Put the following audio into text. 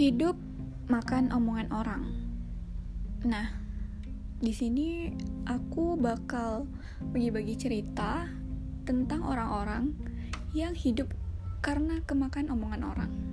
Hidup makan omongan orang. Nah, di sini aku bakal bagi-bagi cerita tentang orang-orang yang hidup karena kemakan omongan orang.